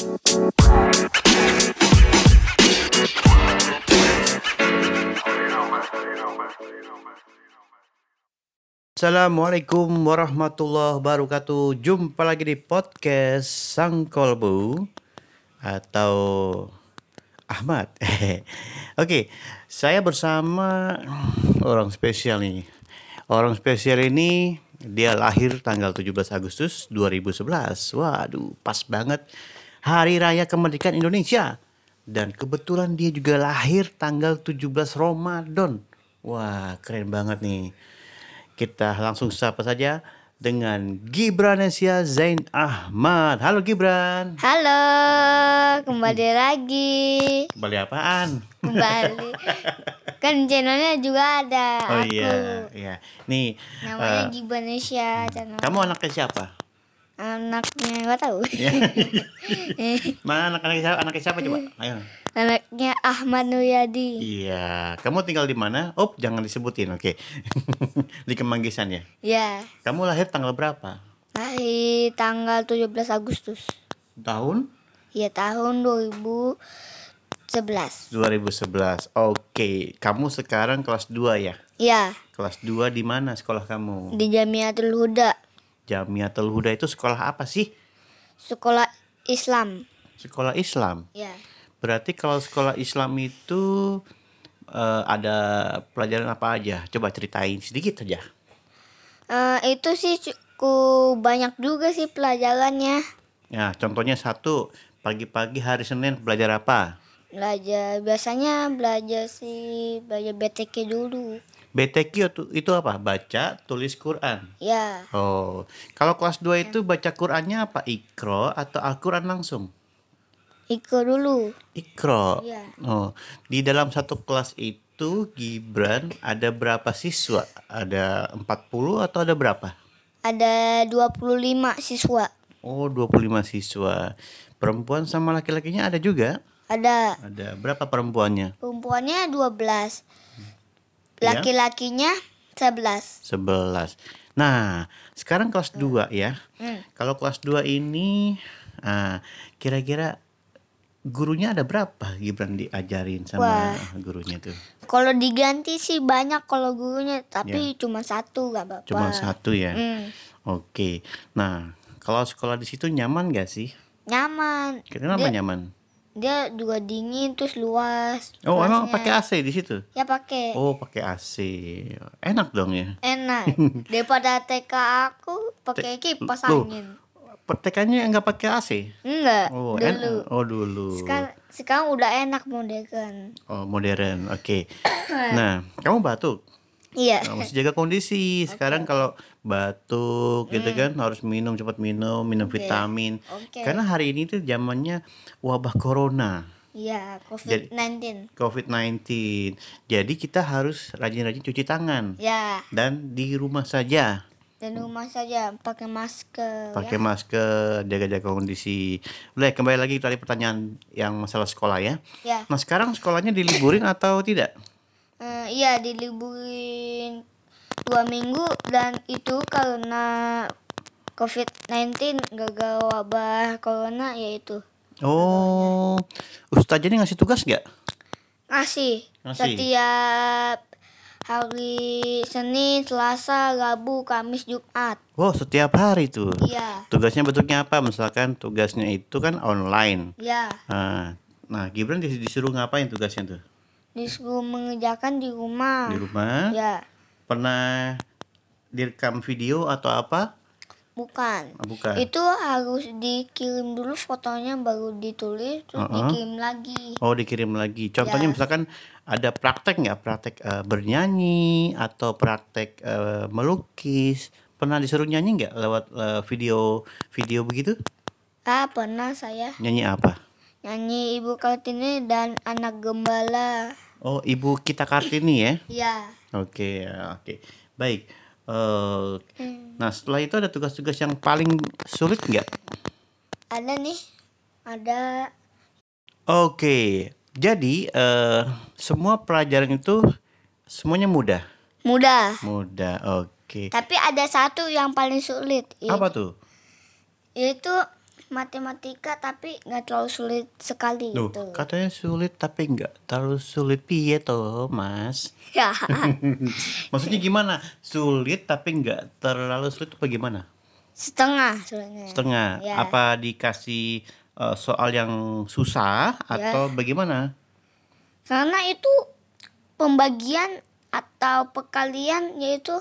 Assalamualaikum warahmatullahi wabarakatuh. Jumpa lagi di podcast Sang Kolbu atau Ahmad. Oke, saya bersama orang spesial nih. Orang spesial ini dia lahir tanggal 17 Agustus 2011. Waduh, pas banget Hari Raya Kemerdekaan Indonesia. Dan kebetulan dia juga lahir tanggal 17 Ramadan. Wah, keren banget nih. Kita langsung sapa saja dengan Gibranesia Zain Ahmad. Halo Gibran. Halo, kembali lagi. Kembali apaan? Kembali. kan channelnya juga ada. Oh aku. iya, iya. Nih, Namanya eh, Gibanesha channel. kamu anaknya siapa? Anaknya nggak tahu. Ya. Mana anak-anak siapa? Anaknya siapa coba? Ayo. Anaknya Ahmad Nuryadi. Iya, kamu tinggal di mana? Oh, jangan disebutin, oke. di Kemanggisan ya. Ya, Kamu lahir tanggal berapa? lahir tanggal 17 Agustus. Tahun? Ya, tahun 2011. 2011. Oke, kamu sekarang kelas 2 ya? Ya, Kelas 2 di mana sekolah kamu? di Jamiatul Huda, Jamiatul Huda itu sekolah apa sih? sekolah Islam. Sekolah Islam. Ya. Berarti kalau sekolah Islam itu eh, ada pelajaran apa aja? Coba ceritain sedikit aja. Eh, itu sih cukup banyak juga sih pelajarannya. Ya, contohnya satu, pagi-pagi hari Senin belajar apa? Belajar biasanya belajar sih belajar BTK dulu. BTQ itu, itu apa? Baca, tulis Quran. Ya, Oh, kalau kelas 2 itu baca Qurannya apa? Ikro atau Al-Quran langsung? ikut dulu. Ikro. Iya. Oh, di dalam satu kelas itu Gibran ada berapa siswa? Ada 40 atau ada berapa? Ada 25 siswa. Oh, 25 siswa. Perempuan sama laki-lakinya ada juga? Ada Ada berapa perempuannya? perempuannya 12. Ya. Laki-lakinya 11. 11. Nah, sekarang kelas 2 ya. Hmm. Kalau kelas 2 ini ah, kira-kira gurunya ada berapa Gibran diajarin sama Wah. gurunya tuh? Kalau diganti sih banyak kalau gurunya, tapi cuma satu gak apa-apa. Ya. Cuma satu ya. Hmm. Oke. Nah, kalau sekolah di situ nyaman gak sih? Nyaman. Kenapa Dia- nyaman? Dia juga dingin terus luas. Oh, emang Kelasnya. pakai AC di situ? Ya pakai. Oh, pakai AC. Enak dong ya. Enak. Daripada TK aku pakai kipas Loh. angin. Pertekannya nggak pakai AC? Enggak. Oh, dulu. enak. Oh, dulu. Sekarang sekarang udah enak modern. Oh, modern. Oke. Nah, kamu batuk. Iya. Nah, jaga kondisi. Sekarang kalau batuk gitu kan harus minum cepat minum, minum Hmm. Oke. vitamin. Oke. Karena hari ini tuh zamannya wabah corona, Iya, COVID-19. COVID-19. Jadi kita harus rajin-rajin cuci tangan Ya, dan di rumah saja. dan rumah saja pakai masker Pakai ya. masker, jaga-jaga kondisi. Boleh kembali lagi tadi pertanyaan yang masalah sekolah ya. Ya. Nah, sekarang sekolahnya diliburin atau tidak? Eh, iya diliburin dua minggu dan itu karena COVID-19 gagal wabah corona yaitu Oh, Ustaznya ngasih tugas nggak? ngasih Ngasih. setiap hari Senin, Selasa, Rabu, Kamis, Jumat. Wow, setiap hari tuh. Iya, Tugasnya bentuknya apa? Misalkan tugasnya itu kan online. ya. Nah, nah Gibran dis- disuruh ngapain tugasnya tuh? Disuruh mengerjakan di rumah. Di rumah? Ya, Pernah direkam video atau apa? bukan. Ah, bukan. Itu harus dikirim dulu fotonya baru ditulis terus Uh-uh. dikirim lagi. Oh, dikirim lagi. Contohnya Ya. misalkan ada praktek nggak? Praktek eh, bernyanyi atau praktek eh, melukis. Pernah disuruh nyanyi nggak lewat eh, video video begitu? Ah, pernah saya Nyanyi apa? nyanyi Ibu Kartini dan anak gembala. Oh, Ibu kita Kartini ya. Ya. Oke, ya, oke. Baik. Eh, Hmm. nah, setelah itu ada tugas-tugas yang paling sulit nggak? Ada nih. Ada Oke. Jadi eh semua pelajaran itu semuanya mudah. mudah. Mudah. Oke. Tapi ada satu yang paling sulit. Apa tuh? Yaitu matematika tapi nggak terlalu sulit sekali Duh, gitu. katanya sulit tapi nggak terlalu sulit piye toh, Mas? Ya, Maksudnya gimana? Sulit tapi nggak terlalu sulit apa gimana? setengah sulitnya. Setengah. Ya. Apa dikasih eh, soal yang susah Ya. atau bagaimana? Karena itu pembagian atau perkalian yaitu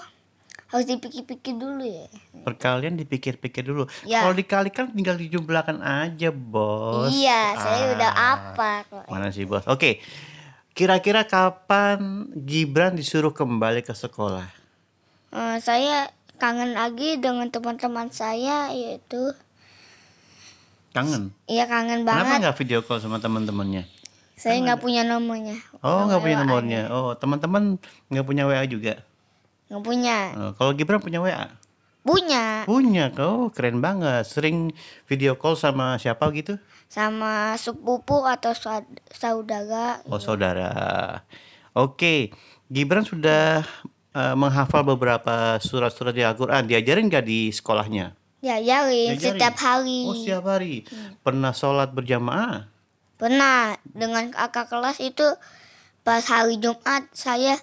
harus dipikir-pikir dulu ya. Perkalian dipikir-pikir dulu. Ya. Kalau dikalikan tinggal dijumlahkan aja, Bos. Iya, saya udah Ah, apa. Mana sih, Bos? Oke. Kira-kira kapan Gibran disuruh kembali ke sekolah? Eh, saya kangen lagi dengan teman-teman saya yaitu Kangen. iya kangen Kenapa banget. nggak video call sama teman-temannya? Saya nggak punya nomornya. Oh, nggak punya nomornya. Oh, teman-teman nggak punya WA juga. Nggak punya. Oh, kalau Gibran punya WA? Punya Punya. Oh, keren banget. Sering video call sama siapa gitu? sama sepupu atau saud- saudara. Oh, saudara. Oke. Gibran sudah eh, menghafal beberapa surat-surat di Al-Qur'an. Diajarin nggak di sekolahnya? Diajarin Diajarin? setiap hari. Oh, setiap hari. Pernah sholat berjamaah? Pernah dengan kakak kelas itu pas hari Jumat saya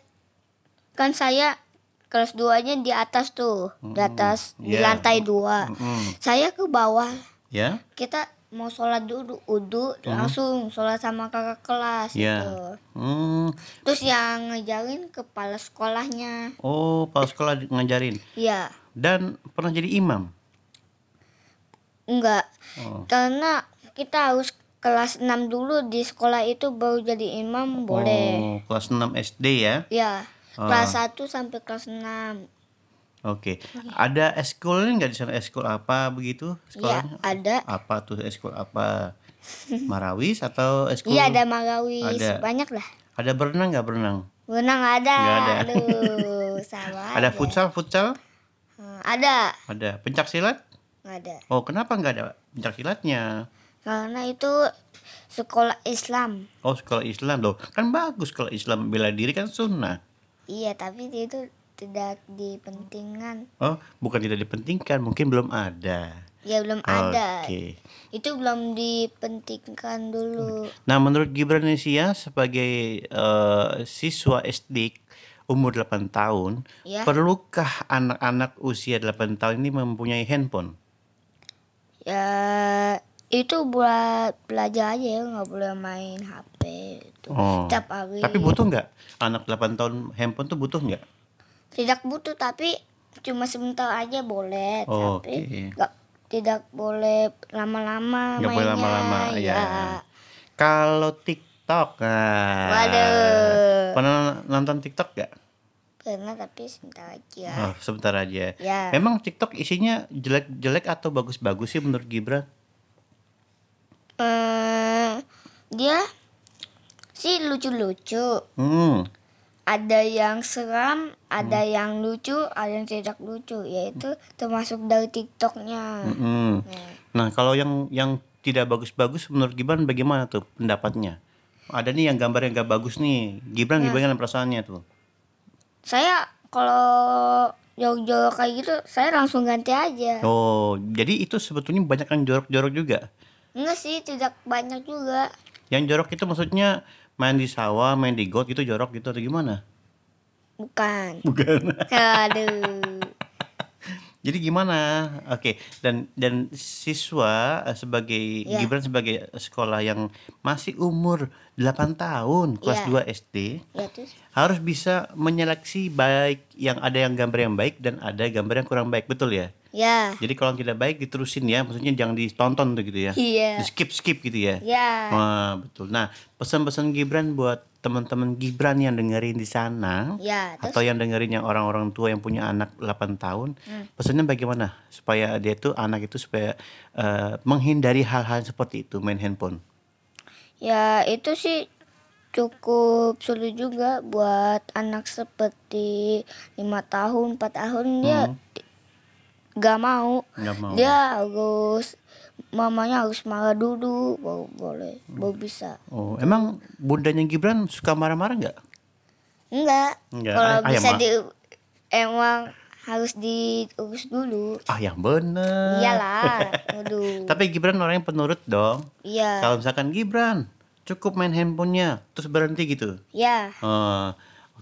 kan saya kelas 2-nya di atas tuh, di atas di Iya. lantai dua. Mm-mm. Saya ke bawah. Ya? Kita mau sholat dulu, udu langsung sholat sama kakak kelas Iya. gitu. Hmm. Terus yang ngejarin kepala sekolahnya. Oh, pas sekolah di- ngajarin. Iya, Dan pernah jadi imam? enggak. Oh. Karena kita harus kelas 6 dulu di sekolah itu baru jadi imam boleh. Oh, kelas 6 SD ya? Ya, Ah. kelas 1 sampai kelas 6. Oke. Ada eskulnya nggak di sana? Eskul apa begitu? Ya, Sekolahnya? ada. Apa tuh eskul apa? Marawis atau eskul? Iya, ada marawis. Ada. Banyak lah. Ada berenang nggak berenang? Berenang ada. Ada. Aduh, sama Ada aja. futsal, futsal? Hmm, ada. Ada. Pencak silat? Ada. Oh, kenapa nggak ada pencak silatnya? Karena itu sekolah Islam. Oh, sekolah Islam loh. Kan bagus kalau Islam bela diri kan sunnah. Iya, tapi itu tidak dipentingkan. Oh, bukan tidak dipentingkan, mungkin belum ada. Ya belum ada. Oke. Itu belum dipentingkan dulu. Nah, menurut Gibran Indonesia sebagai eh, siswa SD umur 8 tahun, Ya. perlukah anak-anak usia 8 tahun ini mempunyai handphone? Ya itu buat belajar aja ya, nggak boleh main HP itu. Oh. Setiap hari. Tapi butuh nggak anak 8 tahun handphone tuh butuh nggak? Tidak butuh tapi cuma sebentar aja boleh. Oh, tapi nggak tidak boleh lama-lama Nggak boleh lama-lama, ya. ya. Kalau TikTok, nah, Waduh. pernah nonton TikTok nggak? Pernah tapi sebentar aja. Oh, sebentar aja. Ya. Memang TikTok isinya jelek-jelek atau bagus-bagus sih menurut Gibran? Eh, dia sih lucu-lucu. Hmm. Ada yang seram, ada yang lucu, ada yang tidak lucu, yaitu termasuk dari TikToknya. Mm-mm. Nah, Nah, kalau yang yang tidak bagus-bagus menurut Gibran bagaimana tuh pendapatnya? Ada nih yang gambar yang gak bagus nih. Gibran Nah. gimana perasaannya tuh? saya kalau jorok-jorok kayak gitu, saya langsung ganti aja. Oh, jadi itu sebetulnya banyak yang jorok-jorok juga. Enggak sih, tidak banyak juga. Yang jorok itu maksudnya main di sawah, main di got itu jorok gitu atau gimana? Bukan. Bukan. Aduh. Jadi gimana? Oke, dan dan siswa eh, sebagai Ya. Gibran sebagai sekolah yang masih umur 8 tahun, kelas Ya. 2 SD, Ya terus. harus bisa menyeleksi baik yang ada yang gambar yang baik dan ada gambar yang kurang baik, betul ya? Ya. Jadi kalau tidak baik diterusin ya, maksudnya jangan ditonton tuh gitu ya. Iya. Di skip skip gitu ya. Ya. Wah, betul. Nah, pesan-pesan Gibran buat teman-teman Gibran yang dengerin di sana Ya, terus atau yang dengerin yang orang-orang tua yang punya anak 8 tahun, Hmm. pesannya bagaimana supaya dia tuh anak itu supaya eh, menghindari hal-hal seperti itu main handphone. ya itu sih cukup sulit juga buat anak seperti lima tahun, 4 tahun dia Hmm. ti- gak mau. Nggak mau. Dia harus mamanya harus marah dulu baru boleh, baru bisa. Oh, emang bundanya Gibran suka marah-marah nggak? Enggak. Enggak, Kalau ayam bisa mah. di emang harus diurus dulu. Ah, yang bener. Iyalah. Aduh. Tapi Gibran orang yang penurut dong. Iya. Kalau misalkan Gibran cukup main handphonenya terus berhenti gitu. Ya. Oh,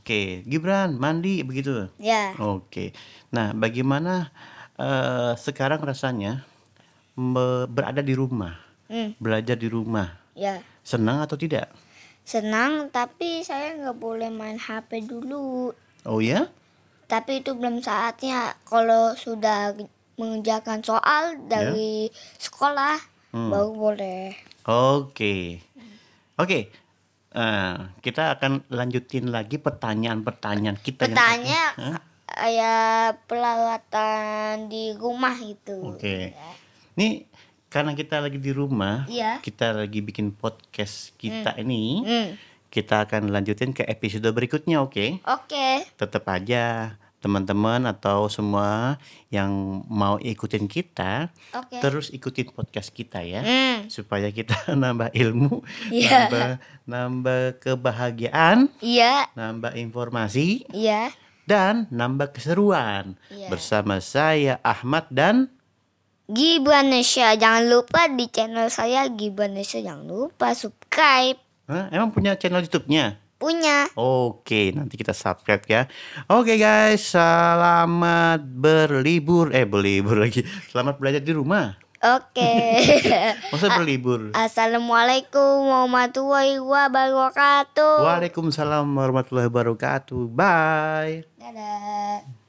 Oke, Gibran mandi begitu. Ya. Oke. Nah, bagaimana eh, sekarang rasanya berada di rumah, Hmm. belajar di rumah? Ya. Senang atau tidak? Senang tapi saya nggak boleh main HP dulu. Oh ya? Tapi itu belum saatnya. Kalau sudah mengerjakan soal dari sekolah Hmm. baru boleh. Oke. Oke. Eh, kita akan lanjutin lagi pertanyaan-pertanyaan kita yang Bertanya Hah? kayak perawatan di rumah gitu. Oke. Nih karena kita lagi di rumah, Iya. kita lagi bikin podcast kita ini, Hmm. kita akan lanjutin ke episode berikutnya, oke? Oke. Tetap aja teman-teman atau semua yang mau ikutin kita, Oke. terus ikutin podcast kita ya. Hmm. Supaya kita nambah ilmu, Iya. nambah nambah kebahagiaan, Iya. nambah informasi Iya. dan nambah keseruan. Iya. Bersama saya Ahmad dan Gibanesha, jangan lupa di channel saya Gibanesha, jangan lupa subscribe. Hah, emang punya channel YouTube-nya? Punya. Oke, nanti kita subscribe ya. Oke guys, selamat berlibur. Eh, berlibur lagi. Selamat belajar di rumah. Oke. Masa berlibur? Assalamualaikum warahmatullahi wabarakatuh. Waalaikumsalam warahmatullahi wabarakatuh. Bye. Dadah.